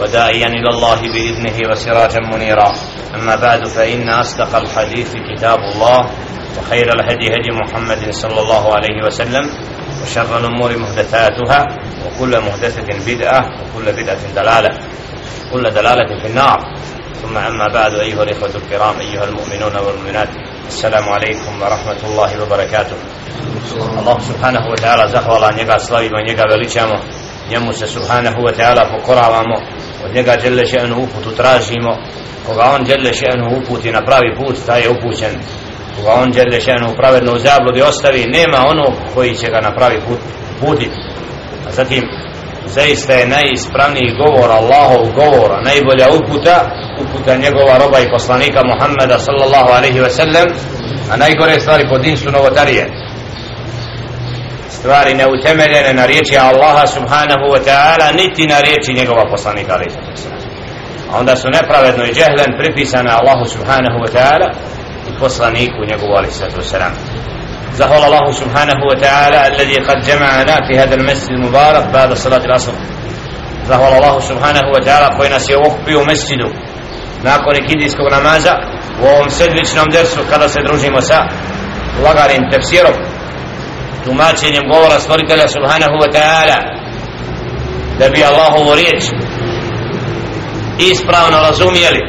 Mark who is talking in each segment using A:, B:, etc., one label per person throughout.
A: وداعيا إلى الله بإذنه وسراجا منيرا. أما بعد فإن أصدق الحديث كتاب الله وخير الهدي هدي محمد صلى الله عليه وسلم وشر الأمور محدثاتها وكل محدثة بدعة وكل بدعة دلالة كل دلالة في النار. ثم أما بعد أيها الإخوة الكرام أيها المؤمنون والمؤمنات السلام عليكم ورحمة الله وبركاته. الله سبحانه وتعالى زهر njega slavimo, njega veličamo njemu se subhanahu wa ta'ala pokoravamo od njega djelle še'nu uputu tražimo. Koga on dželle še'nu uputi na pravi put taj je upućen. Koga on djelle še'nu pravedno u zabludi ostavi nema onog koji će ga na pravi put putiti a zatim zaista je najispravniji govor Allahov govora najbolja uputa uputa njegova roba i poslanika Muhammeda sallallahu alaihi ve sellem a najgore stvari po din su novotarije stvari neutemeljene na riječi Allaha subhanahu wa ta'ala niti na riječi njegova poslanika alaihi a onda su nepravedno i džehlen pripisane Allahu subhanahu wa ta'ala i poslaniku njegovu alaihi sallam زهر الله سبحانه وتعالى الذي قد جمعنا في هذا المسجد المبارك بعد صلاة العصر زهر الله سبحانه وتعالى koji nas je okupio u mesjidu nakon ikindijskog namaza u ovom sedmičnom dersu kada se družimo sa lagarim tefsirom tumačenjem govora stvoritelja subhanahu wa ta'ala da bi Allahovu riječ ispravno razumijeli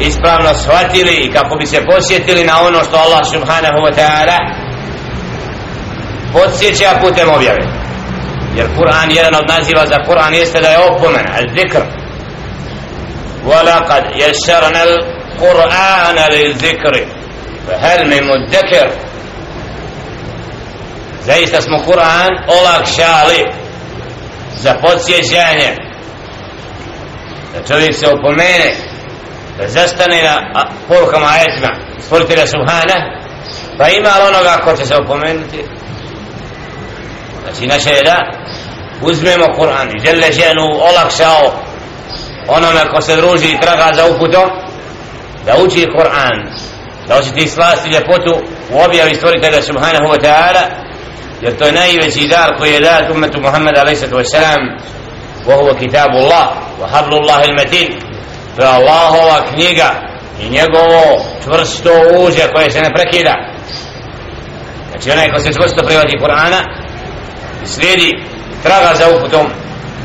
A: ispravno shvatili i kako bi se posjetili na ono što Allah subhanahu wa ta'ala podsjeća putem objave jer Kur'an jedan od naziva za Kur'an jeste da je opomen al zikr ولقد يسرنا القرآن للذكر فهل من مدكر zaista smo Kur'an olakšali za podsjećanje. Da čovjek se opomene da zastane na porukama ajetima stvoritelja Subhana pa ima onoga ko će se opomenuti? Znači naše je da uzmemo Kur'an i žele ženu olakšao onome ko se druži i traga za uputom da uči Kur'an da osjeti slasti ljepotu u objavi stvoritelja Subhanahu wa ta'ala jer to je najveći dar koji je dat umetu Muhammed a.s. وهو كتاب الله وحبل الله المتين to je Allahova knjiga i njegovo čvrsto uže koje se ne prekida znači onaj ko se čvrsto privati Kur'ana i slijedi traga za uputom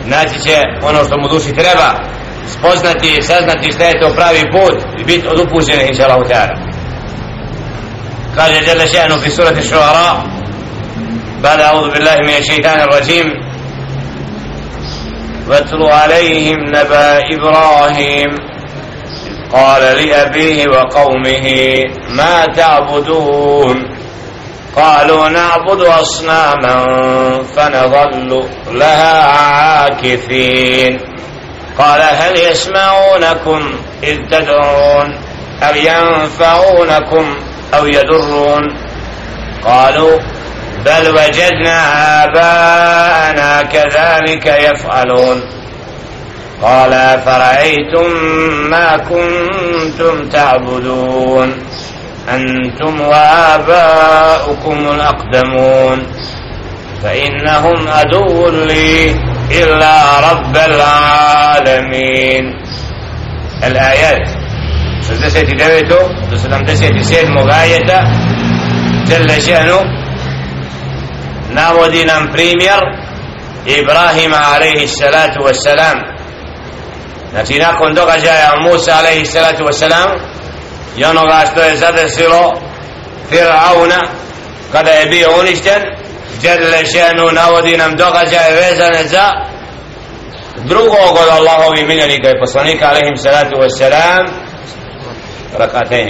A: naći će ono što mu duši treba spoznati i saznati šta je to pravi put i biti od upućenih inša Allah kaže Jelle še'nu fi surati šuara بعد أعوذ بالله من الشيطان الرجيم. واتل عليهم نبأ إبراهيم. قال لأبيه وقومه ما تعبدون؟ قالوا نعبد أصناما فنظل لها عاكفين. قال هل يسمعونكم إذ تدعون؟ أو ينفعونكم أو يضرون؟ قالوا بل وجدنا آباءنا كذلك يفعلون قال فرأيتم ما كنتم تعبدون أنتم وآباؤكم الأقدمون فإنهم أدو لي إلا رب العالمين الآيات 69 do 77 ajeta جل شأنه navodi nam primjer Ibrahima alaihi salatu wasalam znači nakon događaja Musa alaihi salatu wasalam i onoga što je zadesilo Fir'auna kada je bio uništen Jelle šenu navodi nam događaje vezane za drugog od Allahovi miljenika i poslanika alaihim salatu wassalam. Rakatajn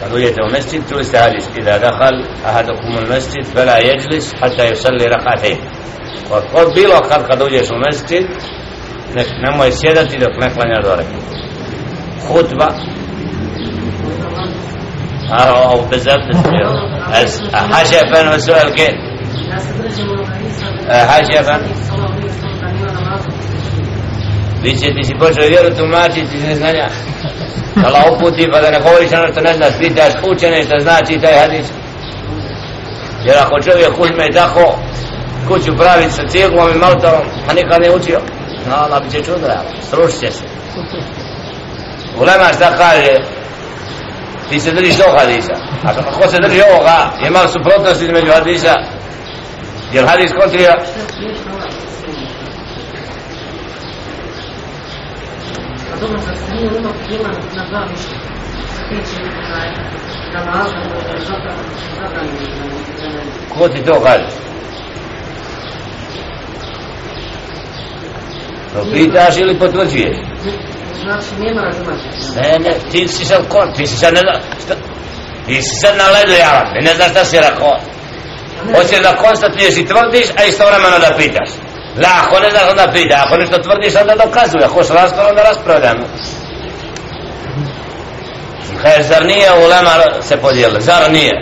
A: تحية المسجد توسع إذا دخل أحدكم المسجد فلا يجلس حتى يصلي ركعتين. وقبل وقد قد وجلس المسجد. نمو السيادة لك نقل نظرك خطبة. أو بزاف حشفا وسؤال كيف حشفا Vi ćete si počeli vjeru tumačiti, ne znam ja. Allah uputi pa da ne govoriš ono što ne znaš Pitaš učene što znači taj hadis. Jer ako čovjek uzme tako Kuću praviti sa cijeglom i maltarom A nikad ne učio No Allah bi će čudra Srušit će se. Ulema šta kaže? Ti se držiš tog hadisa. A ko se drži ovoga? Je malo suprotnost između hadisa. Jer hadis kontrija
B: dobro da se nije ono pila na dva mišlja. Tiče namaza, zabranjeno.
A: Ko ti to kaže? To pitaš ili potvrđuješ?
B: Znači, nema razumati.
A: Ne, ne, ti si sad kon, ti si sad ne zna, šta, ti si sad na ledu javan, ne znaš šta si rekao. Hoćeš da konstatuješ i tvrdiš, a istovremeno da pitaš. La, ako ne znaš onda pita, ako nešto tvrdiš onda dokazuje, ako se raspravlja onda raspravljamo. Kaže, zar nije ulema se podijela? Zar nije?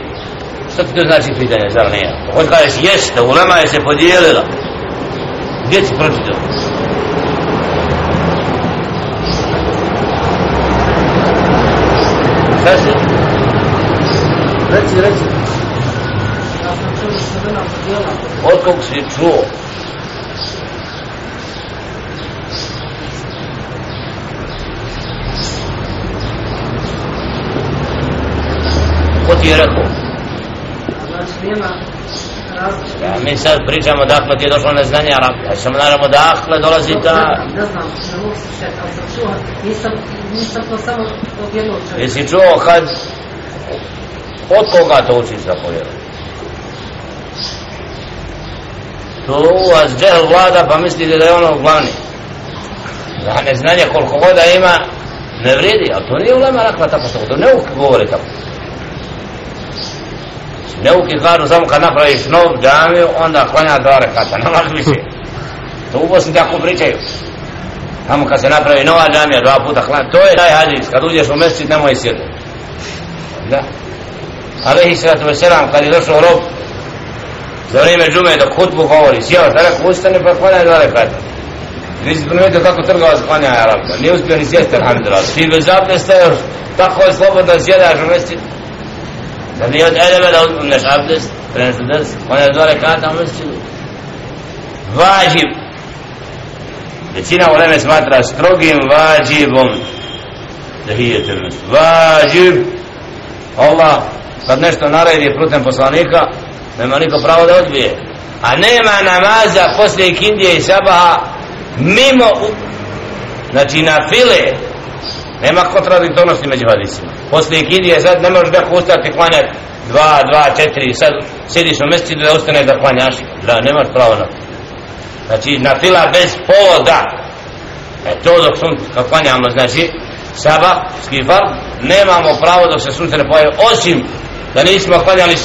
A: Što ti to znači pitanje, zar nije? Ako kažeš, jeste, ulema je se podijelila. Gdje ti pročitao? Šta si? Reci, reci.
B: Da.
A: Od kog si čuo? Je rekao?
B: Znači.
A: Ja, mi sad pričamo dakle ti je došlo neznanje Arab. Ja samo naravno dakle dolazi ta...
B: Ne znam, ne mogu se šet, ali sam čuo, nisam, nisam to samo od jednog čovjeka.
A: Jesi čuo kad... Od koga to učiš da povjerujem? To u vas džehl vlada pa mislite da je ono glavni. Da neznanje koliko god ima ne vredi, ali to nije ulema rekla tako što to ne govore tako. Neuki kažu samo kad napraviš nov džamiju, onda klanja dva rekata, nemaš više. To u Bosni tako pričaju. Tamo kad se napravi nova džamija, dva puta klanja, to je taj hadis, kad uđeš u mesecid, nemoj sjediti. Da. Alehi sallatu veselam, kad je došao rob, za vrijeme džume dok hutbu govori, sjeo, da rekao, ustane pa klanja dva rekata. Nisi primijetio kako trgovac klanja Arabka, nije uspio ni sjesti, alhamdulillah. Ti bez zapesta još, tako je slobodno sjedaš u mesecid, Zar nije od edebe da uzmeš abdest, prenesu drs, on je dva rekata ono u mesečinu. Vađib. Većina uleme smatra strogim vađibom da hijete mjesto. Vađib. Allah, kad nešto naredi putem poslanika, nema niko pravo da odbije. A nema namaza poslije kindije i sabaha mimo, znači na file, Nema kontradiktornosti među hadisima. Poslije kidije sad ne možeš neko ustati klanjati dva, dva, četiri, sad sjediš u mjesecu da ustaneš da klanjaš. Da, nemaš pravo na to. Znači, na fila bez povoda. E to dok sun, kad klanjamo, znači, saba, skifar, nemamo pravo dok se sunce ne pojavi, osim da nismo klanjali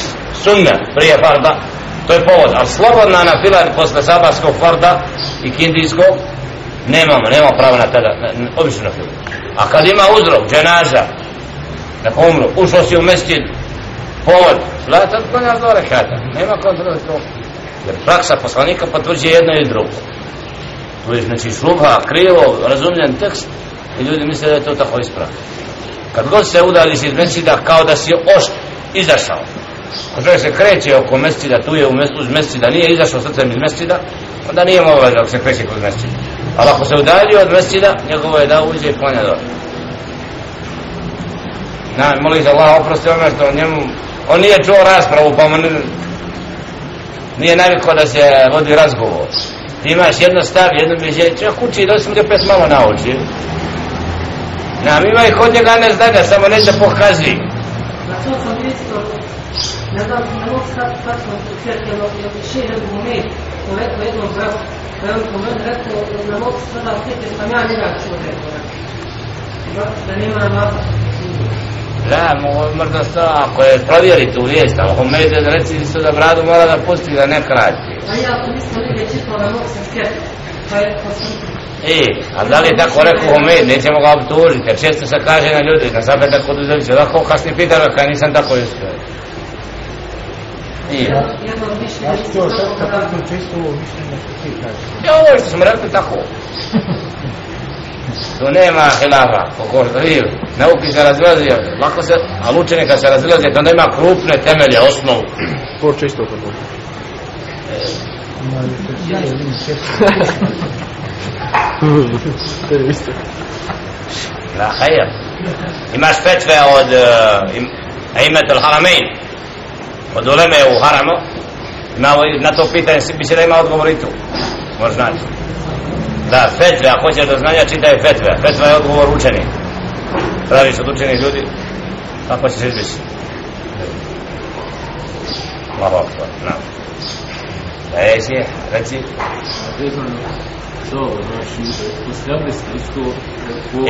A: sunne prije farda, to je povod. Ali slobodna na fila posle sabarskog farda i kindijskog, nemamo, nemamo pravo na tada, na, na, obično na filu. A kad ima uzrok, dženaza, na umru, ušao si u mesjid, povod, zlata, pa klanja dva rekata, nema kontrole to. Jer praksa poslanika potvrđuje jedno i drugo. To je znači šubha, krivo, razumljen tekst i ljudi misle da je to tako ispravno. Kad god se udali iz mesjida kao da si ošt izašao. Kad čovjek se kreće oko mesjida, tu je uz mesjida, nije izašao srcem iz mesjida, onda nije mogao da se kreće kod mesjida. Ali ako se udalio od mesjida, njegovo je da uđe i klanja dole. Na, moli za Allah oprosti ono što njemu, on nije čuo raspravu, pa mu nije, nije navikao da se vodi razgovor. Ti imaš jedno stav, jedno mišljenje, čak uči i dosim te pet malo nauči. Na, ima i kod njega ne zna da samo neće pokazi.
B: Na to sam isto, ne znam, ne mogu sad tačno ucijeti, jer je šire u moment, rekao jednom bratu, jedan je on po meni rekao, ne mogu sada ucijeti, sam ja njega čuo rekao. Da nema namaza.
A: Da, možda sto, ako je provjeri tu vijest, ali ako medje reci su da bradu mora da pusti da ne krati.
B: A ja nisam negdje čitao da mogu se skjetiti. Pa je, pa sam,
A: E, a da li je tako rekao Homer, nećemo ga obtužiti, jer često se kaže na ljudi, na sabe tako duzeviće, da ko kasni pita, kada nisam tako
B: jedno od mišljenja,
C: Ja
B: isto
C: ću to sad kad
B: da,
C: pratim čisto ovo mišljenje što ti kažeš.
A: I ovo što smo rekli tako. Tu nema hilafa, kako što vidio. Nauki se razilazi, lako se, ali učeni kad se razilazi, to ima krupne temelje, osnovu.
C: To čisto kad ovo. Ja je vidim. To.
A: La. Imaš fetve od uh, im, Aimet al-Haramein, od uleme u Haramu, ovo- na to pitanje bi se da ima odgovor i tu. Možeš naći. Da, fetve, ako hoćeš do znanja, čitaj fetve. Fetva je odgovor učeni. Tražiš od učenih ljudi, kako ćeš izbisi. Allahu akbar, na. Da je si, reci.
D: vezano za ovo, znači, poslije abdesta isto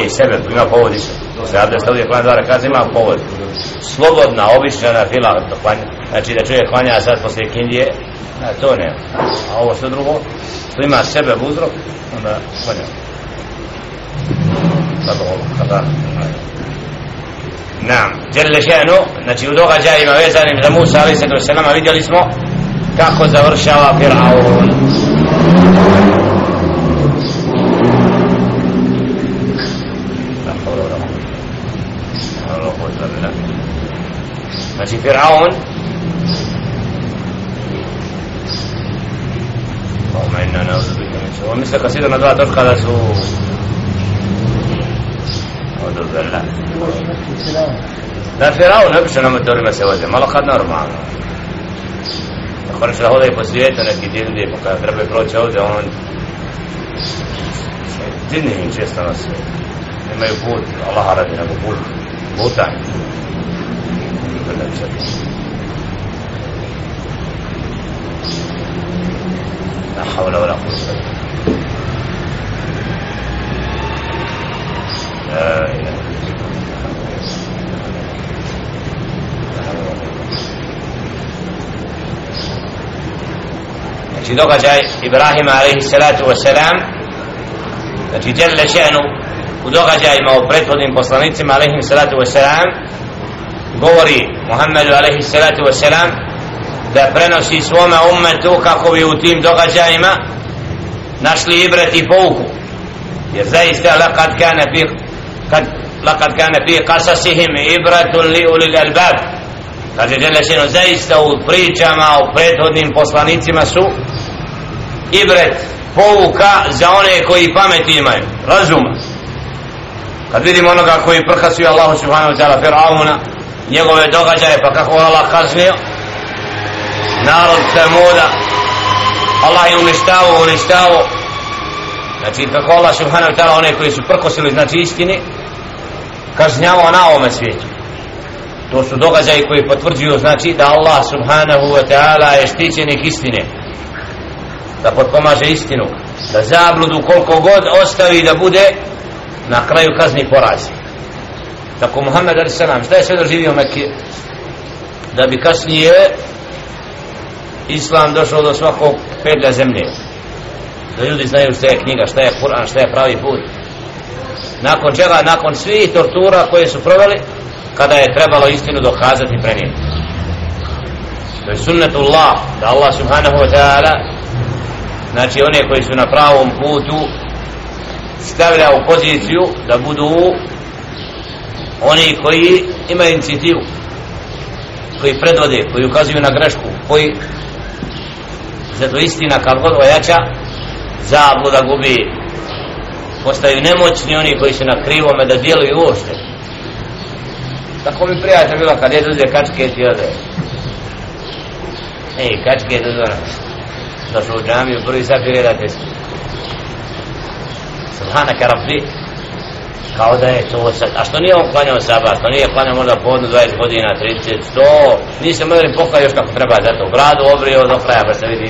A: Ej, sebe, ima povod isto. Se abdesta uvijek klanja dva rakaza, ima povod. Slobodna, obična na fila, klanja. Znači da čovjek klanja sad poslije kindije, a, to ne. A ovo što drugo, ima sebe uzrok, onda kada. Naam, Jelle še'nu, znači u događajima vezanim za Musa, ali se to se nama vidjeli smo kako završava Fir'aun. La hawla Allahumma inna na'udzubika min shururi. Mislim se sida na dva točka da su Odobrla. Da Firao ne piše na motorima se voze, malo kad normalno. Da hoćeš da hodaj po svijetu neki dijel gdje, pa kada trebaju proći ovdje, on... Dini im često na svijetu. Nemaju put, Allah radi, nego put. Putanje. Nikad ne piše. Wa la quwwata illa billah. La ilaha Znači događaj Ibrahima alaihi salatu wasalam Znači djelle še'nu u događajima o prethodnim poslanicima alaihi salatu wasalam govori Muhammedu alaihi salatu wasalam da prenosi svome ummetu kako bi u tim događajima našli ibret i pouku. Jer zaista lakad kane fi kad lakad kane fi qasasihim ibratun li ulil albab. Kaže Đelešinu zaista u pričama o prethodnim poslanicima su ibret pouka za one koji pameti imaju. Razuma kad vidimo onoga koji prhasio Allahu subhanahu wa ta'ala Fir'auna njegove događaje pa kako Allah kaznio narod Samuda Allah je uništavao uništavao. Znači kako Allah subhanahu wa ta'ala one koji su prkosili znači istini kažnjavao na ovome svijetu. To su događaji koji potvrđuju znači da Allah subhanahu wa ta'ala je štićenik istine. Da potpomaže istinu. Da zabludu koliko god ostavi da bude na kraju kazni porazi. Tako Muhammed a.s. šta je sve doživio Mekke? Da bi kasnije Islam došao do svakog pedlja zemlje. Da ljudi znaju šta je knjiga, šta je Kur'an, šta je pravi put. Nakon čega, nakon svih tortura koje su proveli kada je trebalo istinu dokazati prenijeti to je sunnetullah da Allah subhanahu wa ta'ala znači one koji su na pravom putu stavlja u poziciju da budu oni koji imaju inicijativu koji predvode, koji ukazuju na grešku koji zato istina kad god ojača zabluda gubi. Postaju nemoćni oni koji su na krivome da djeluju uopšte. Tako mi prijatelj bila kad je dođe kačke ti ode. Ej kačke do zora došao u džamiju prvi sapire da te subhanaka rabbi kao da je to sad, a što nije on klanjao sabah, što nije klanjao možda podno 20 godina, 30, 100, se mogli pokaj još kako treba za to, bradu obrio do kraja pa se vidi.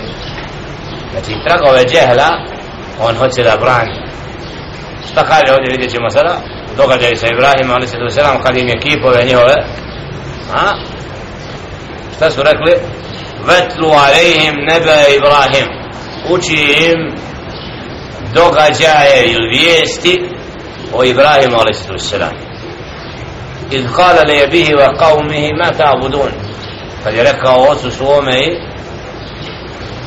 A: Znači, tragove džehla, on hoće da brani. Šta kaže ovdje, vidjet ćemo sada, događaju sa Ibrahima, ali se do sedam, kad im je kipove njihove, a? Šta su rekli? Vetlu alejhim nebe Ibrahim. Uči im događaje ili vijesti o Ibrahimu a.s. إذ قال لأبيه وقومه ما تعبدون kad je rekao ocu svome i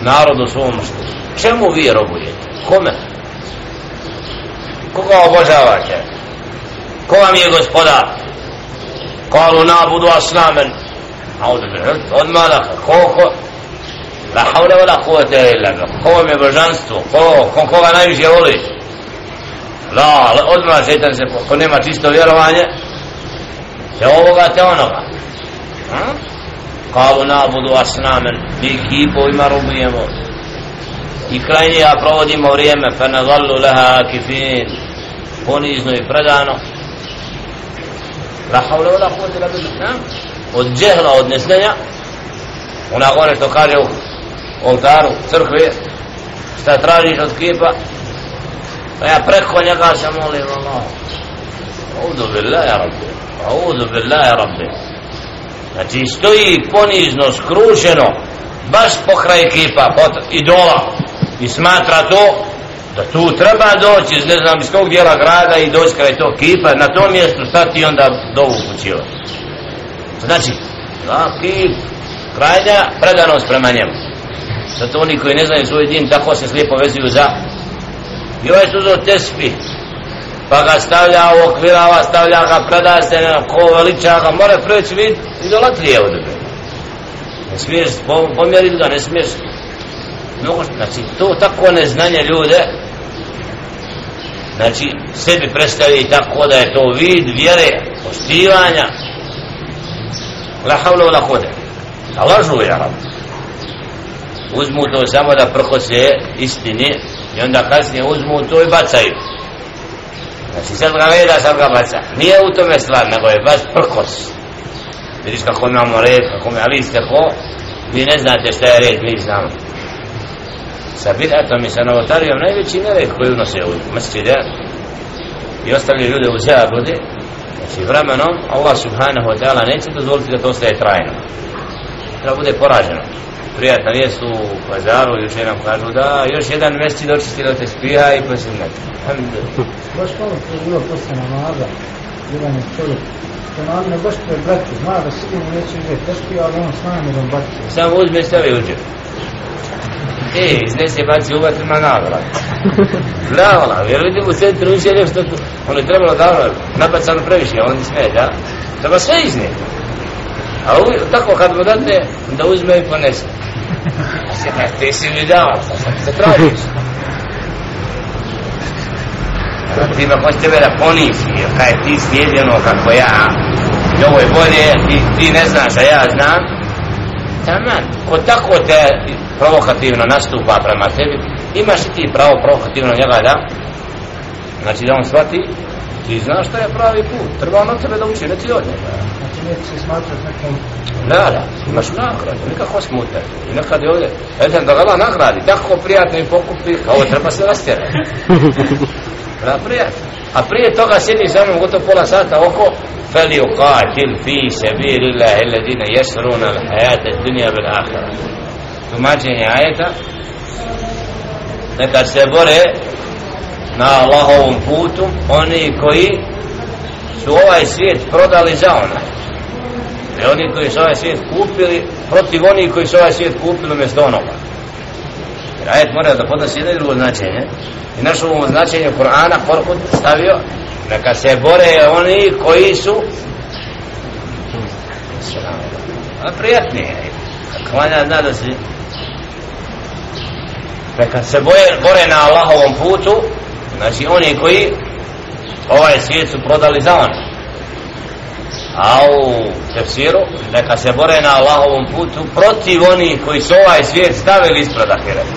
A: narodu svom čemu vi robujete kome koga obožavate ko vam je gospodar kalu nabudu aslamen odmah da ko ko la havle vela kuvete illa ko vam je božanstvo ko, ko koga najviše Da, la odmah šeitan se ko nema čisto vjerovanje te ovoga te onoga kalu nabudu asnamen mi kipovima robujemo i krajnije ja provodimo vrijeme fa nadallu leha kifin. Ponizno i predano. La havle vela kuvete illa billah od džehla od nesnenja, ona gore što kaže u oltaru crkve šta tražiš od kipa? Pa ja preko njega se molim ono. Allah Audu billahi rabbi. Audu billahi rabbi. Znači stoji ponizno, skrušeno baš pokraj kipa pot, idola. I smatra to da tu treba doći iz ne znam iz kog dijela grada i doći kraj tog kipa na tom mjestu stati i onda dovu upućiva. znači da, kip krajnja predanost prema njemu. Zato oni koji ne znaju svoj din tako se slijepo vezuju za i ovaj su uzao tespi pa ga stavlja u okvirava stavlja ga preda ko veliča ga mora preći vid idolatrije od tebe ne smiješ pomjeriti ga ne smiješ. Mnogo znači to tako neznanje ljude znači sebi predstavi tako da je to vid vjere postivanja, la havla la kode a lažu je uzmu to samo da prkose istini i onda kasnije uzmu to i bacaju. Znači sad ga veda sad ga baca. Nije u tome stvar nego je baš prkos. Vidiš kako imamo red kako mi ali kako vi ne znate šta je red mi znamo. Sa bidatom i sa novotarijom najveći nered koji unose u masjide i ostali ljude u zabudi znači vremenom Allah subhanahu wa ta'ala neće dozvoliti da to ostaje trajno. Treba bude poraženo prijatna vijest u pazaru još nam kažu da još jedan mjesec dočistilo te spija i posljednat
C: Baš malo to je bilo posle namaza, jedan je čovjek, to namine baš to je braću, zna da sigurno neće uzeti teški, ali on s namjerom baci.
A: samo uzme stavi uđe e, iznese baci u vatru na navrat Bravo, jer vidim u centru uđe nešto ono je trebalo da nabacano previše, on ne smije, da treba sve iznijeti A uvijek, tako kad mu date, da uzme i ponese. A se kaj, ti si mi dao, šta sam se tražiš? Ti me hoće tebe da ponisi, jer kaj ti slijedi ono kako ja, i ovo je bolje, ti, ti ne znaš, a ja znam. Taman, ko tako te provokativno nastupa prema tebi, imaš i ti pravo provokativno njega da, znači da on shvati, ti znaš šta je pravi put, treba on od tebe da uči, ne ti od njega. Ne, ne, imaš nagradu, nikako smutne. I nekad je ovdje, eden da gleda nagradi, tako prijatno i pokupi, a ovo treba se rastjerati. Da, prijatno. A prije toga sjedi za mnom gotovo pola sata oko Feli uqatil fi sebi lillahi ladine jesruna al hayata dunia bil ahira Tumačenje ajeta Neka se bore na Allahovom putu oni koji su ovaj svijet prodali za onaj i oni koji su ovaj svijet kupili protiv onih koji su ovaj svijet kupili umjesto onoga. Jer ajet mora da podnosi jedno i drugo značenje. I naš ovom značenju Kur'ana Korkut stavio neka se bore oni koji su a prijatnije klanja zna da si neka se boje, bore na Allahovom putu znači oni koji ovaj svijet su prodali za ono a u tefsiru neka se bore na Allahovom putu protiv onih koji su ovaj svijet stavili ispred ahireta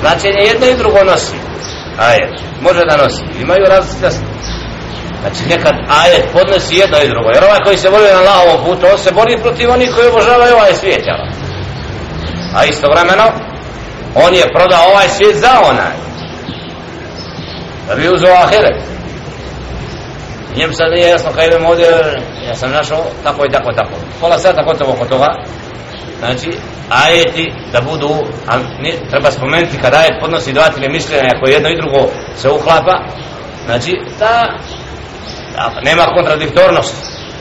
A: značenje jedno i drugo nosi. Ajet. Može da nosi. Imaju različite znači nekad ajet podnosi jedno i drugo. Jer ovaj koji se bori na Allahovom putu on se bori protiv onih koji obožavaju ovaj svijet jel? a istovremeno on je prodao ovaj svijet za onaj. Da bi uzeo ahiret njem sad nije jasno kaj idem ovdje ja sam našao tako i tako tako. Pola sata gotovo oko toga. Znači ajeti da budu a ne, treba spomenuti kada ajet podnosi dva mišljenja ako jedno i drugo se uhlapa, znači da, da nema kontradiktornosti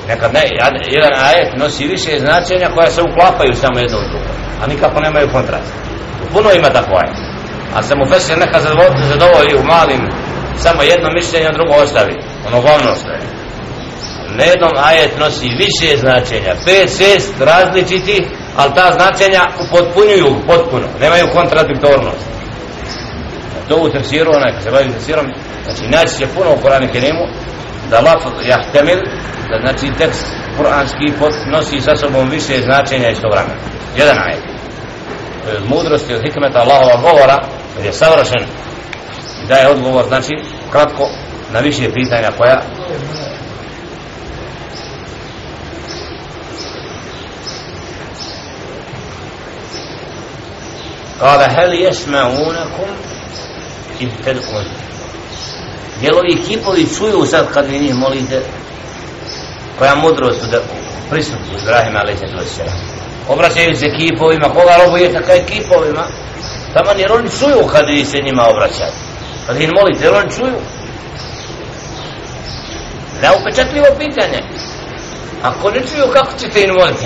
A: nekad ne, jedan ajet nosi više značenja koja se uklapaju samo jedno u drugo a nikako nemaju kontrast. Puno ima tako ajet a se mu fesir neka zadovolji u malim samo jedno mišljenje, drugo ostavi ono glavno je na jednom ajet nosi više značenja. Pet, šest različiti ali ta značenja upotpunjuju potpuno. Nemaju kontradiktornost. To u tefsiru onaj kad se bavi tefsirom znači naći će puno u Koranu Kerimu da laf jahtemil da znači tekst kuranski nosi sa sobom više značenja iz vremena jedan ajet. To je mudrosti od hikmeta Allahova govora jer je savršen. Daje odgovor znači kratko na više pitanja koja قال هل يسمعونكم إذ تدعون Jel ovi kipovi čuju sad kad vi njih molite koja mudrost da prisutku Ibrahima alaih sallatu obraćaju se kipovima koga robujete kaj kipovima tamo jer oni čuju kad vi se njima obraćate kad ih molite jer oni čuju da upečatljivo pitanje ako ne čuju kako ćete im moliti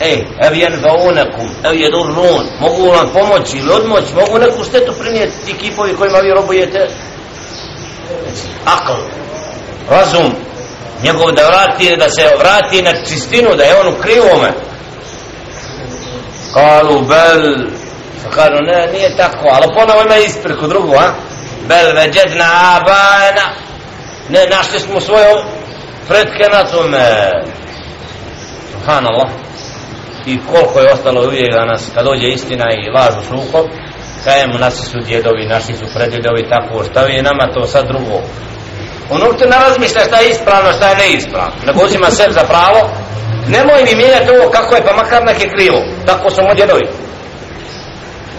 A: ej, ev jenfaunakum, ev jedurrun, mogu vam pomoći ili odmoći, mogu neku štetu prinijeti ti kipovi kojima vi robujete. Akl, razum, njegov da vrati, da se vrati na čistinu, da je on u krivome. Kalu, bel, pa kažu, ne, nije tako, ali ponovo ima ispriku drugu, a? Bel, veđedna abana, ne, našli smo svoje predke na tome. Subhanallah. I koliko je ostalo uvijek da nas kad dođe istina i laž u sukob kajemo nasi su djedovi, naši su predjedovi tako šta je nama to sad drugo. On uopće ne razmišlja šta je ispravno šta je neispravno. Nego uzima sebi za pravo nemoj mi mijenjati ovo kako je pa makar nek je krivo. Tako su mu djedovi.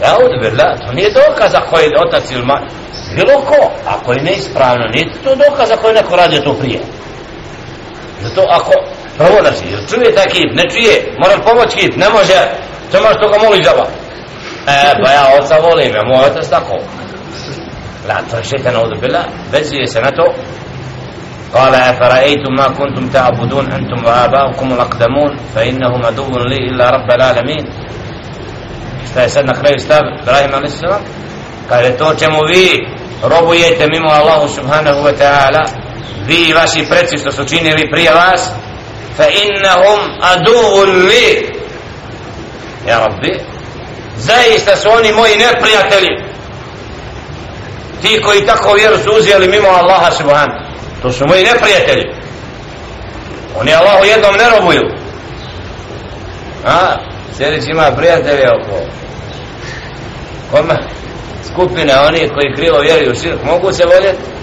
A: Ja udbir, da, to nije dokaz ako je otac ili ma bilo ko, ako je neispravno nije to dokaz ako je neko radio to prije zato ako da si, čuje taj kip, ne čuje, moram pomoć kip, ne može, to može toga moli džaba. E, pa ja oca volim, ja moj otac tako. La, to je šetan ovdje bila, vezuje se na to. قال أفرأيتم ما كنتم تعبدون أنتم وآباؤكم الأقدمون فإنهم عدو لي إلا رب العالمين šta je sad na kraju stav Ibrahim a.s. kaže to čemu vi robujete mimo Allahu subhanahu wa ta'ala vi i vaši preci što su činili prije vas fa innahum aduhun li. Ja rabbi zaista su oni moji neprijatelji. Ti koji tako vjeru su uzijeli mimo Allaha subhanahu. To su moji neprijatelji. Oni Allahu jednom ne robuju. A sjedić ima prijatelje oko kome skupine oni koji krivo vjeruju u širk mogu se voljeti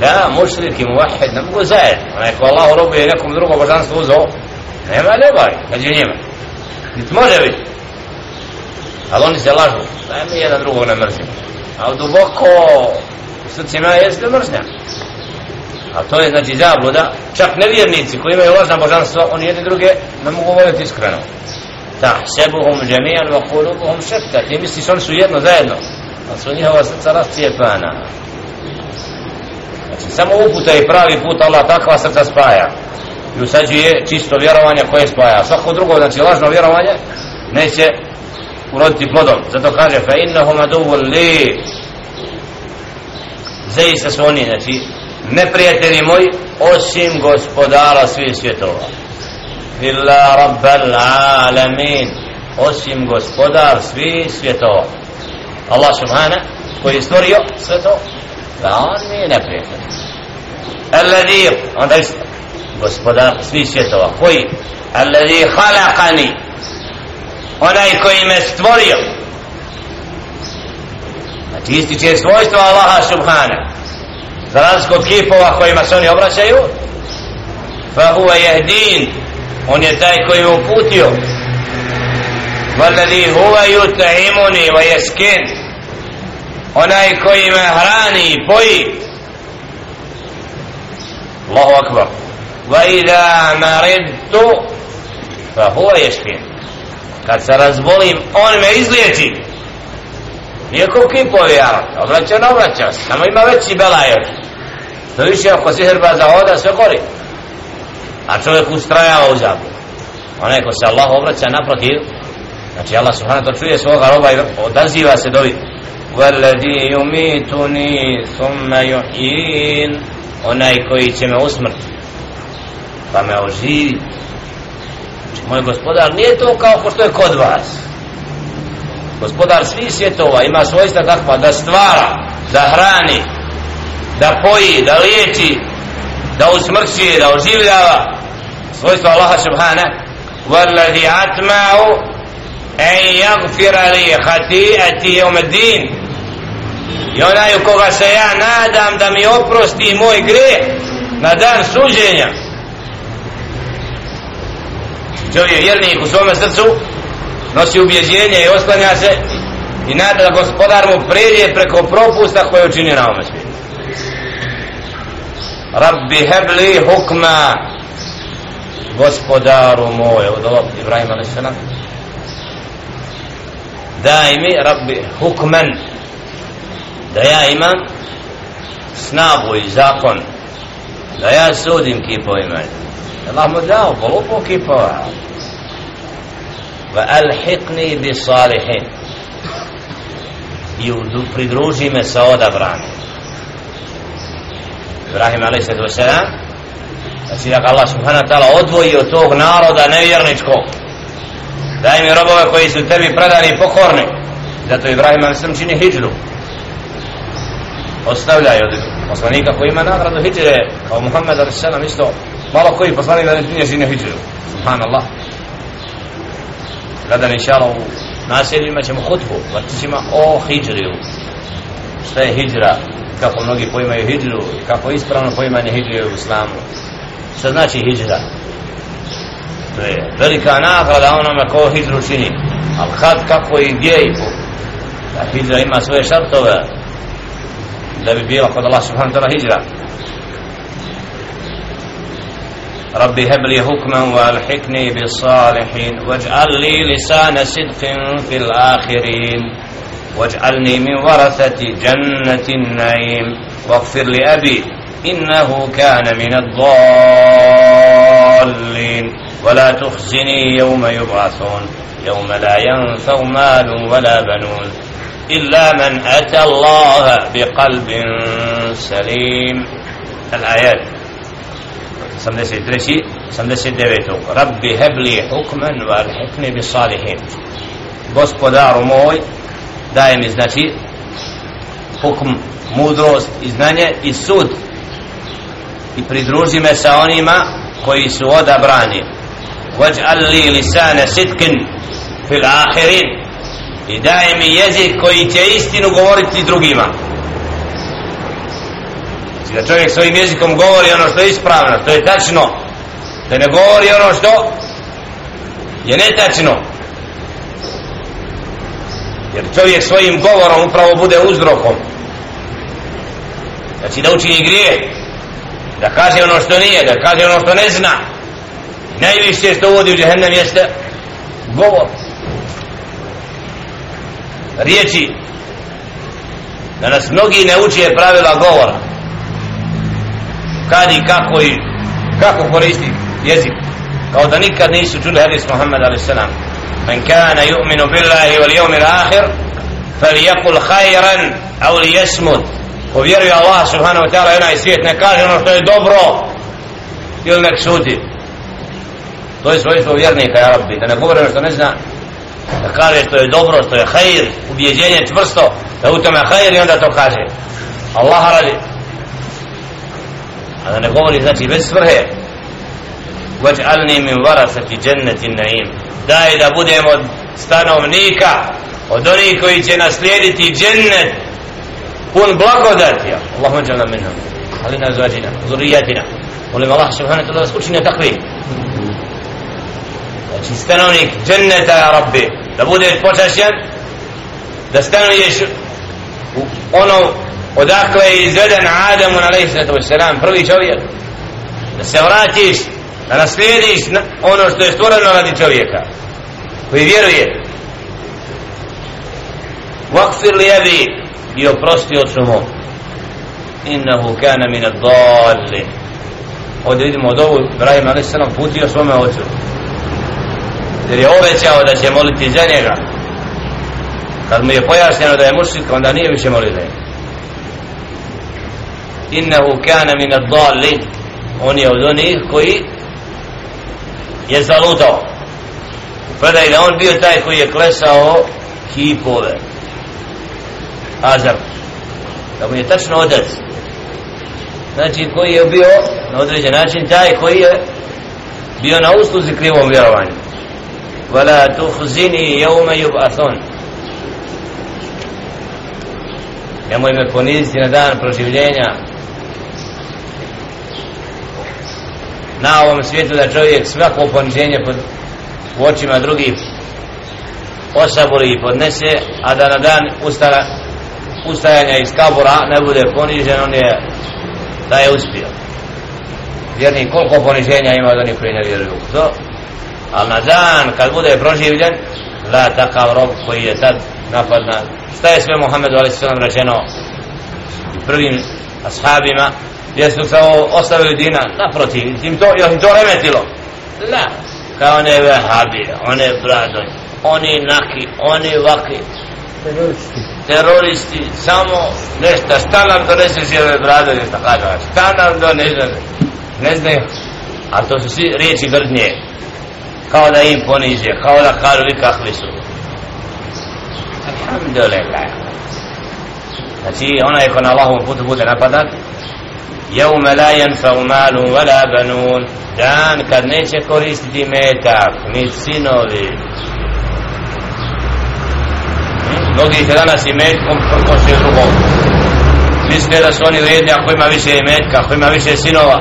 A: Da, mušrik i muvahid ne mogu zajedno. Onaj ko Allah robuje nekom drugom božanstvu uzao, nema nebaj među njima. Niti može biti. Ali oni se lažu. Daj mi jedan drugog ne mrzimo. A duboko u srcima jeste mržnja. A to je znači zabluda. Čak nevjernici koji imaju lažna božanstva, oni jedni druge ne mogu voljeti iskreno. Tahsebuhum džemijan wa kulubuhum šefta. Ti misliš oni su jedno zajedno. Ali su njihova srca rascijepana. Znači, samo uputa i pravi put Allah takva srca spaja. I usađuje čisto vjerovanje koje spaja. Svako drugo, znači lažno vjerovanje, neće uroditi plodom. Zato kaže, fa innahum aduvun li zaista su oni, znači, neprijatelji moji, osim gospodara svih svjetova. Illa rabbal alamin. Osim gospodar svih svjetova. Allah subhana, koji je stvorio sve to, da on mi je neprijatelj alladhi onda isto gospodar svi svjetova koji alladhi khalaqani onaj koji me stvorio znači ističe svojstvo Allaha subhana za razliku od kipova kojima se oni obraćaju fa huwa yahdin on je taj koji je uputio. Vladi huva yuta imuni wa yaskin. Onaj koji me hrani i poji Allahu akbar. Va ida naredtu fa huva yaskin. Kad se razbolim on me izliječi Iako ko kipov je obraća na obraća samo ima veći belajer to više ako sihrba zahoda sve korije a čovjek ustrajava u zabu onaj ko se Allah obraća naprotiv znači Allah subhanahu to čuje svoga roba i odaziva se dovi والذي يميتني ثم يحيين onaj koji će me usmrti pa me oživi znači, moj gospodar nije to kao ko što je kod vas gospodar svih svjetova ima svojstva takva da stvara da hrani da poji, da liječi da usmrćuje, da oživljava svojstvo Allaha subhana والذي أتمع أن يغفر لي خطيئتي يوم الدين i onaj u koga se ja nadam da mi oprosti moj gre na dan suđenja čovjek vjernik u svome srcu nosi ubjeđenje i osklanja se i nada da gospodar mu pređe preko propusta koje učini na ovome svijetu Rabbi hebli hukma. Gospodaru moj od ovog Ibrahima a.s. daj mi Rabbi hukman da ja imam snagu i zakon da ja sudim kipovima Allah mu dao glupo kipova. Va alhiqni bi salihin. I pridruži me sa odabranim. Ibrahim a.s. znači da Allah subhanahu wa ta'ala odvoji od tog naroda nevjerničkog daj mi robove koji su tebi predani i pokorni zato Ibrahim a.s. čini hijđru ostavljaju od poslanika koji ima nagradu hijđre kao Muhammed a.s. isto malo koji poslanik da ne nije žine hijđru subhanallah kada inša Allah u naseljima ćemo hutbu vrtićima o hijđriju šta je hijđra kako mnogi poimaju hijđru kako ispravno poimanje hijđre u islamu šta znači hijđra to je velika nagrada onome ko hijđru čini ali kad kako i gdje i po da hijđra ima svoje šartove da bi bila kod Allah subhanahu wa ta'ala hijra ربي هب لي حكما والحقني بالصالحين واجعل لي لسان صدق في الآخرين واجعلني من ورثة جنة النعيم. واغفر لأبي إنه كان من الضالين. ولا تخزني يوم يبعثون. يوم لا ينفع مال ولا بنون. إلا من أتى الله بقلب سليم. الآيات 83 79 ربي هب لي حكما وألحقني بالصالحين. gospodaru moj daje mi znači hukm, mudrost i znanje i sud. I pridruži me sa onima koji su odabrani. Waj'al li lisana sitkin fil ahirin i daje mi jezik koji će istinu govoriti drugima. Znači da čovjek svojim jezikom govori ono što je ispravno što je tačno. Da ne govori ono što je netačno jer čovjek svojim govorom upravo bude uzrokom. Znači da učini grije da kaže ono što nije da kaže ono što ne zna. Najviše što uvodi u džehennem jeste govor. Riječi. Da nas mnogi ne uče pravila govora. Kad i kako i kako koristi jezik. Kao da nikad nisu čuli hadis Muhammed a.s. من كان يؤمن بالله واليوم الآخر فليقل خيرا أو ليسمت وبيرجع الله سبحانه وتعالى هنا يسيت نكاش ono što je dobro ili nek šuti to je svojstvo vjernika ja rabbi da ne govori ono što ne zna da kaže što je dobro, što je hajir, ubjeđenje čvrsto, da u tome hajir i onda to kaže. Allah radi. A da ne govori znači bez svrhe. Vaj'alni min varasati dženneti naim. Daj da budemo od stanovnika, od onih koji će naslijediti džennet pun blagodati. Allahumma džalna minna. Halina zvađina, zurijatina. Molim Allah subhanahu wa ta'ala da skučine takvi znači stanovnik dženneta ja rabbi da bude počašen da stanuješ u ono odakle je izveden Adamu alaihi sallatu wasalam prvi čovjek da se vratiš da naslijediš ono što je stvoreno radi čovjeka. Koji vjeruje. Vakfir li i oprosti od sumu innahu kana min ad-dallin. Ovdje vidimo od ovu Ibrahim a.s. putio svome ocu. Jer je obećao da će moliti za njega. Kad mu je pojašnjeno da je mušik onda nije više molio za njega innahu kana min ad-dallin. On je od onih koji je zalutao predaj da on bio taj koji je klesao kipove Azar da mu je tačno otac znači koji je bio na određen način taj koji je bio na usluzi krivom vjerovanju ولا تخزني يوم يبعثون nemoj me poniziti na dan proživljenja Na ovom svijetu da čovjek svako poniženje pod u očima drugih osabori i podnese a da na dan ustara, ustajanja iz kabura ne bude ponižen on je da je uspio vjerni koliko poniženja ima od onih koji ne vjeruju to ali na dan kad bude proživljen la takav rob koji je tad napadna šta je sve Muhammedu a.s. rečeno prvim ashabima jesu se ostavili dina naprotiv im to, im to remetilo? La. Kao one vehabije one bradonje oni naki oni vaki.
C: Teroristi.
A: teroristi samo nešto šta nam doneseš i ove bradonje šta kada šta nam donese ne znaju a to su svi riječi grdnje. Kao da im poniže kao da kažu vi kakvi su. Alhamdulillah. Znači onaj ko na Allahovom putu bude napadat يوم la ينفع مال wala banun. Dan kad neće koristiti metak ni sinovi. Hm? Mnogi ih danas i metkom prkoše drugom. Misle da su oni vrijedni ako ima više metka ako ima više sinova?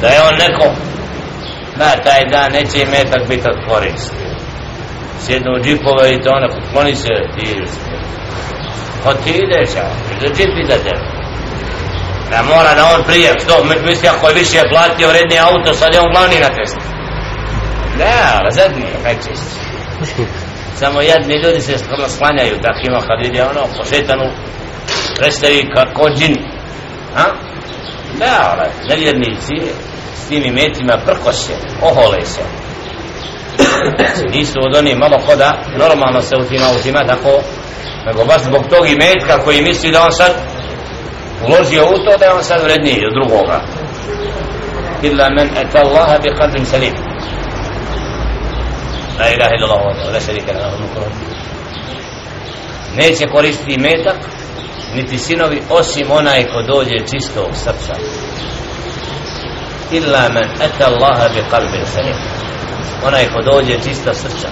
A: Da je on neko. Da taj dan neće i metak biti od koristi. Sjednu u džipove i to ono kloni se ti ko ti ideš a za džip i tebe? Da mora da on prije što misli ako je više platio vredni auto sad je on glavni na testu da razadni najčešće samo jadni ljudi se skoro sklanjaju takvima kad vidi ono po šetanu predstavi kako džin. A? da, onaj, nevjernici s tim imetima prkoše, ohole se. Znači, nisu od onih malo koda normalno se u tim autima tako nego baš zbog tog imetka koji misli da on sad uložio u to da je on sad vredniji od drugoga. Illa men ata Allaha bi qalbin salim. La ilaha illa Allah la sharika lahu ono mulku neće koristiti metak niti sinovi osim onaj ko dođe čistog srca. Illa men ata Allaha bi qalbin salim. Onaj ko dođe čista srca.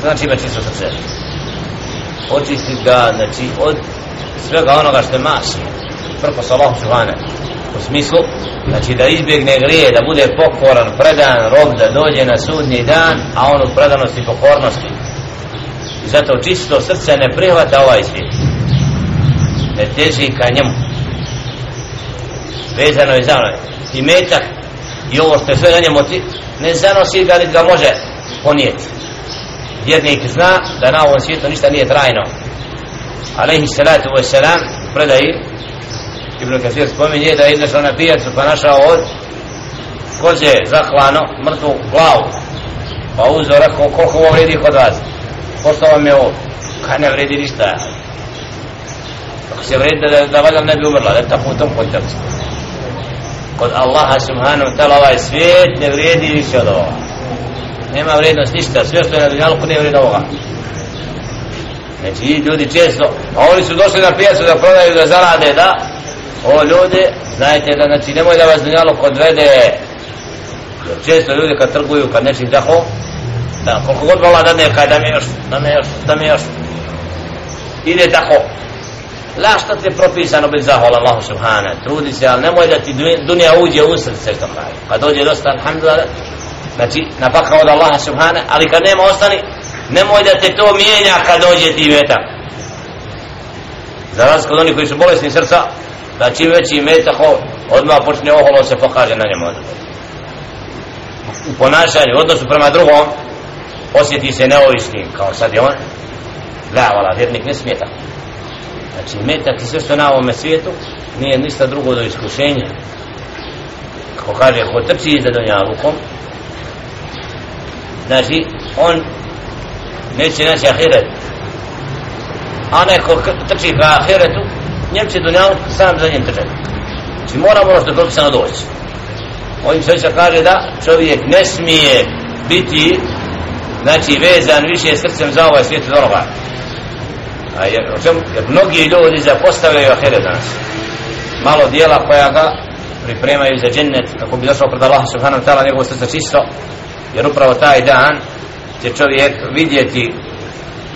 A: Znači ima čisto srce. Očistit ga znači od svega onoga što je masi prkos Allahu Allahom subhane u smislu znači da izbjegne grije da bude pokoran predan rob da dođe na sudnji dan a on u predanosti i pokornosti. I zato čisto srce ne prihvata ovaj svijet. Ne teži ka njemu. Vezano je za ono i metak i ovo što je sve na njemu ti ne zanosi ga li ga može ponijeti. Vjernik zna da na ovom svijetu ništa nije trajno alaihi salatu wa salam predaji. Ibn Kathir spominje da je izašao na pijacu pa našao od koze zahlano mrtvu glavu. Pa uzeo rekao koliko ovo vredi kod vas? Pošto vam je ovo. Kaj ne vredi ništa. Ako se vredi da, da valjam ne bi umrla da tako u tom kontekstu. Kod Allaha subhanahu wa ta'ala ovaj svijet ne vredi više od ovoga. Nema vrijednost ništa sve što je na dunjalku ne vredi ovoga znači ljudi često a oni su došli na pijacu da prodaju da zarade da. O ljudi znajte da znači nemoj da vas dunjaluk odvede. Jer često ljudi kad trguju kad nečim tako da koliko god vola da ne kaj da mi još da mi još da mi još. Ide tako. La šta ti je propisano biti zahvala Allahu subhana Trudi se, ali nemoj da ti dunja uđe u srce što kaže. Kad dođe dosta, alhamdulillah. Znači, napaka od Allaha subhana Ali kad nema ostani Nemoj da te to mijenja kad dođe ti metak Za razliku od oni koji su bolesni srca Da čim veći metak Odmah počne oholo se pokaže na njemu u ponašanju, u odnosu prema drugom, osjeti se neovisnim, kao sad je on, da, vala, vjernik ne smije tako. Znači, metak i sve što na ovome svijetu nije ništa drugo do iskušenja. Kako kaže, ko trči iza donja rukom znači, on neće naći ahiret. A neko trči ka ahiretu, njem će donjaluk sam za njim trčati. Znači, moramo ono što je propisano doći. Ovim se kaže da čovjek ne smije biti znači vezan više srcem za ovaj svijet od onoga a jer, čem, jer mnogi ljudi zapostavljaju ahiret danas malo dijela koja ga pripremaju za džennet kako bi došao pred Allah subhanahu wa ta'ala njegovo srce čisto jer upravo taj dan će čovjek vidjeti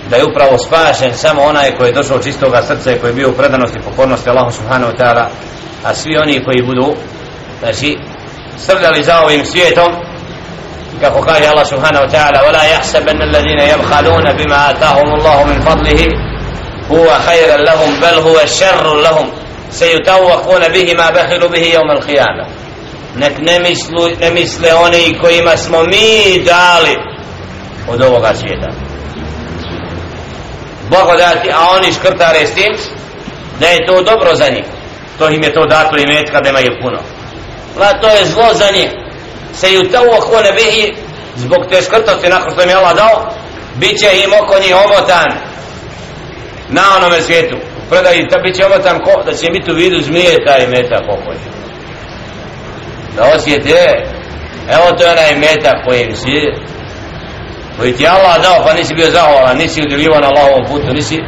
A: da je upravo spašen samo onaj koji je došao čistoga srca i koji je bio u predanosti i pokornosti Allahu subhanahu wa ta'ala a svi oni koji budu znači srljali za ovim svijetom kako kaže Allah subhanahu wa ta'ala ولا يحسبن الذين يبخلون بما آتاهم الله من فضله هو خيرا لهم بل هو شر لهم سيتوقون به ما بخلوا به يوم القيامة nek ne, mislu, ne misle oni kojima smo mi dali od ovoga svijeta. Blagodati a oni škrtare s tim da je to dobro za njih. To im je to dato i metka da imaju puno. La to je zlo za njih. Se ju to uhone bihi zbog te škrtosti nakon što im je Allah dao bit će im oko njih omotan na onome svijetu. Predaj ta bit će omotan ko, da će biti u vidu zmije taj metak pokoj da osjete evo to je onaj metak kojim si Pa koji ti Allah dao pa nisi bio zahvalan nisi udjeljivan na Allahovom putu nisi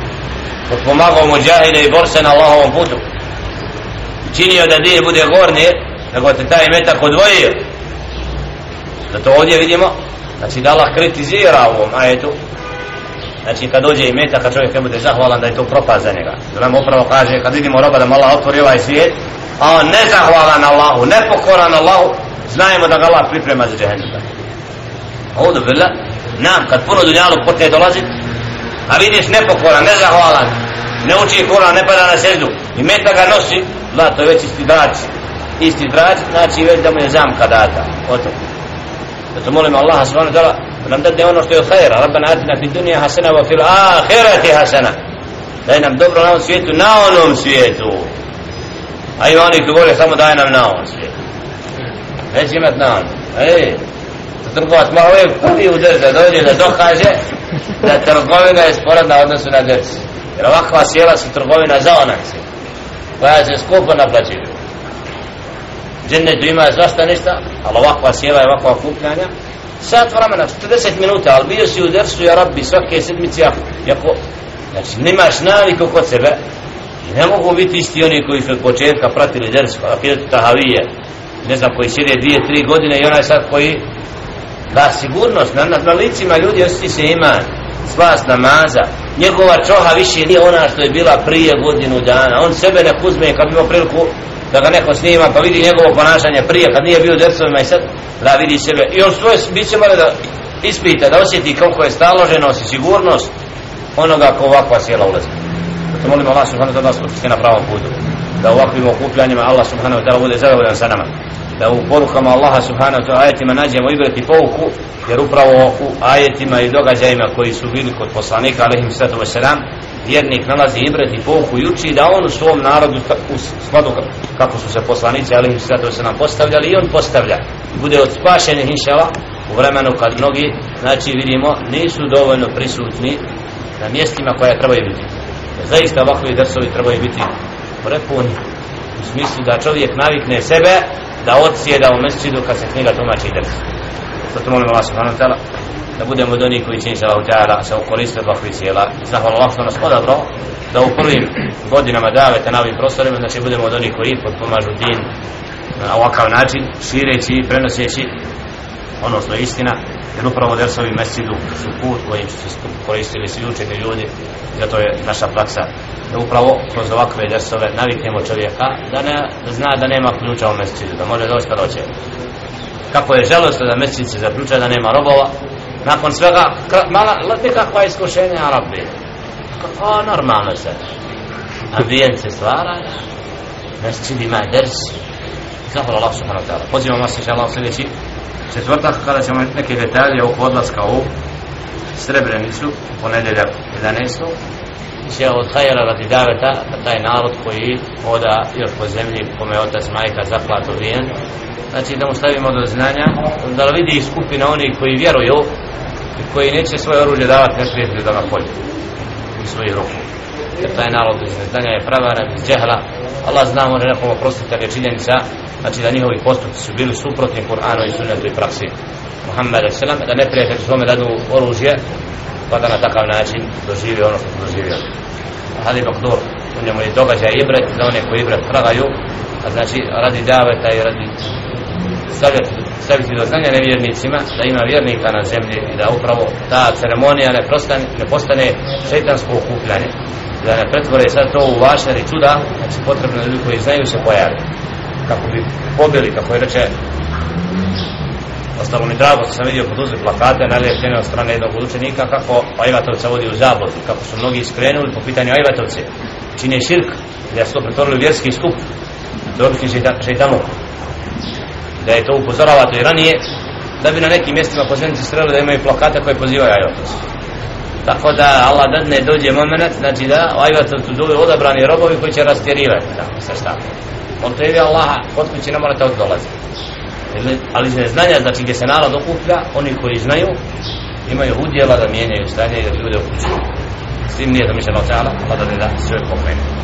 A: pomagao muđahide i borse na Allahovom putu. Činio da dije bude gornje nego te taj metak odvojio. Da to ovdje vidimo znači da Allah kritizira u ovom ajetu. Znači kad dođe i metak kad čovjek ne bude zahvalan da je to propast za njega. Da nam upravo kaže kad vidimo roba da mu Allah otvori ovaj svijet a on ne zahvalan Allahu nepokoran Allahu znajemo da ga Allah priprema za džehennem. Audu billah nam kad puno dunjalu počne dolazit a vidiš nepokoran, nezahvalan ne uči Kur'an, ne pada na seždu i meta ga nosi, da to je već isti drač isti drač, znači već da mu je zamka data. O to. Zato molim Allaha subhanahu ta'ala da nam dadne ono što je od hajera. Rabbana atina fi dunija hasana wa fil ahirati hasana. Daj nam dobro na ovom svijetu na onom svijetu. A ima oni koji vole samo daj nam na ovom svijetu. Neće imat na onom. Ej trgovac malo je prvi udr da dođe da dokaže da trgovina je sporedna odnosu na djecu. jer ovakva sjela su trgovina za onak se koja se skupo naplaćuju džennetu ima svašta ništa ali ovakva sjela je ovakva kupljanja sat vremena, 40 minuta ali bio si u drsu ja rabbi svake sedmice jako, znači nemaš naviku kod sebe i ne mogu biti isti oni koji su od početka pratili drsu akidetu tahavije ne znam koji sjede dvije, tri godine i onaj sad koji da sigurnost na, na, na licima ljudi osjeti se ima spas namaza. Njegova čoha više nije ona što je bila prije godinu dana. On sebe ne uzme kad imao priliku da ga neko snima pa vidi njegovo ponašanje prije kad nije bio u djecovima i sad da vidi sebe. I on svoje bit će mora da ispita da osjeti koliko je staloženost i sigurnost onoga ko ovakva sjela ulazi. Zato molimo Allah subhanahu wa ta'ala na pravom putu da ovakvim okupljanjima Allah subhanahu wa ta'ala bude zadovoljan sa nama da u porukama Allaha subhanahu wa ta'ala ajetima nađemo ibrati pouku jer upravo u ajetima i događajima koji su bili kod poslanika alaihim sallatu wasalam vjernik nalazi ibrati pouku i uči da on u svom narodu u skladu kako su se poslanici alaihim sallatu wasalam postavljali i on postavlja. Bude od spašenih inšala u vremenu kad mnogi znači vidimo nisu dovoljno prisutni na mjestima koja trebaju biti. Zaista ovakvi drsovi trebaju biti prepuni u smislu da čovjek navikne sebe da odsjeda u mesčidu kad se knjiga tumači drs. Zato molim Allah subhanahu wa ta'ala da budemo od onih koji će inša Allah ta'ala se okoriste dva ovakvih. Zahvala Allah što nas odabro da u prvim godinama davete na ovim prostorima, znači budemo od onih koji potpomažu din na ovakav način, šireći i prenoseći ono što je istina, jer upravo dersovi mesidu su put kojim su koristili svi učeni ljudi, zato je naša praksa da upravo kroz ovakve dersove naviknemo čovjeka da, ne, da zna da nema ključa u mesidu da može doći pa kada hoće. Kako je želostno da mesid se zaključa da nema robova, nakon svega, mala, nekakva iskušenja Arabi. o, normalno se. Ambijent se stvara, mesid ima ders. Zahvala Allah subhanahu wa ta'ala. Pozivamo vas, inša Allah, sljedeći Četvrtak kada ćemo neke detalje oko odlaska u Srebrenicu u ponedjeljak 11. će od hajera radi daveta taj narod koji oda još po zemlji kome je otac majka zaplat vijen znači da mu stavimo do znanja da vidi skupina oni koji vjeruju i koji neće svoje oružje davati neprijatelju da na polju u svojih ruku jer taj narod iz neznanja je pravara iz džehla. Allah zna može nekom oprostiti ali je činjenica znači da njihovi postupci su bili suprotni Kur'anu i sunnetu i praksi. Muhammed selam da neprijatelj svome dadu oružje pa da na takav način doživi ono što su doživio. Hadi Bakdur u njemu je događaj ibret za one koji ibret tragaju a znači radi daveta i radi staviti, staviti do znanja nevjernicima da ima vjernika na zemlji i da upravo ta ceremonija ne, prostane, ne postane šeitansko okupljanje da ne pretvore sad to u vašar i čuda znači potrebno ljudi koji znaju se pojavi kako bi pobili, kako je reče ostalo mi drago što sam vidio poduzeli plakate nalijepljene od strane jednog učenika kako Ajvatovca vodi u zabod kako su mnogi iskrenuli po pitanju Ajvatovce čine širk da su to pretvorili vjerski skup. To je obični šeitanuk da je to upozoravato i ranije da bi na nekim mjestima posljednici streli da imaju plakate koje pozivaju Ajvatovce tako da Allah dadne dođe moment znači da Ajvatovcu duve odabrani robovi koji će rastjerivati tako sa šta. On to je Allaha kod kuće ne morate odolaziti. Ali iz neznanja znači gdje se narod okuplja oni koji znaju imaju udjela da mijenjaju stanje i da ljude okućuju s tim nije da mišljeno ta'ala pa da ne da sve pokrenu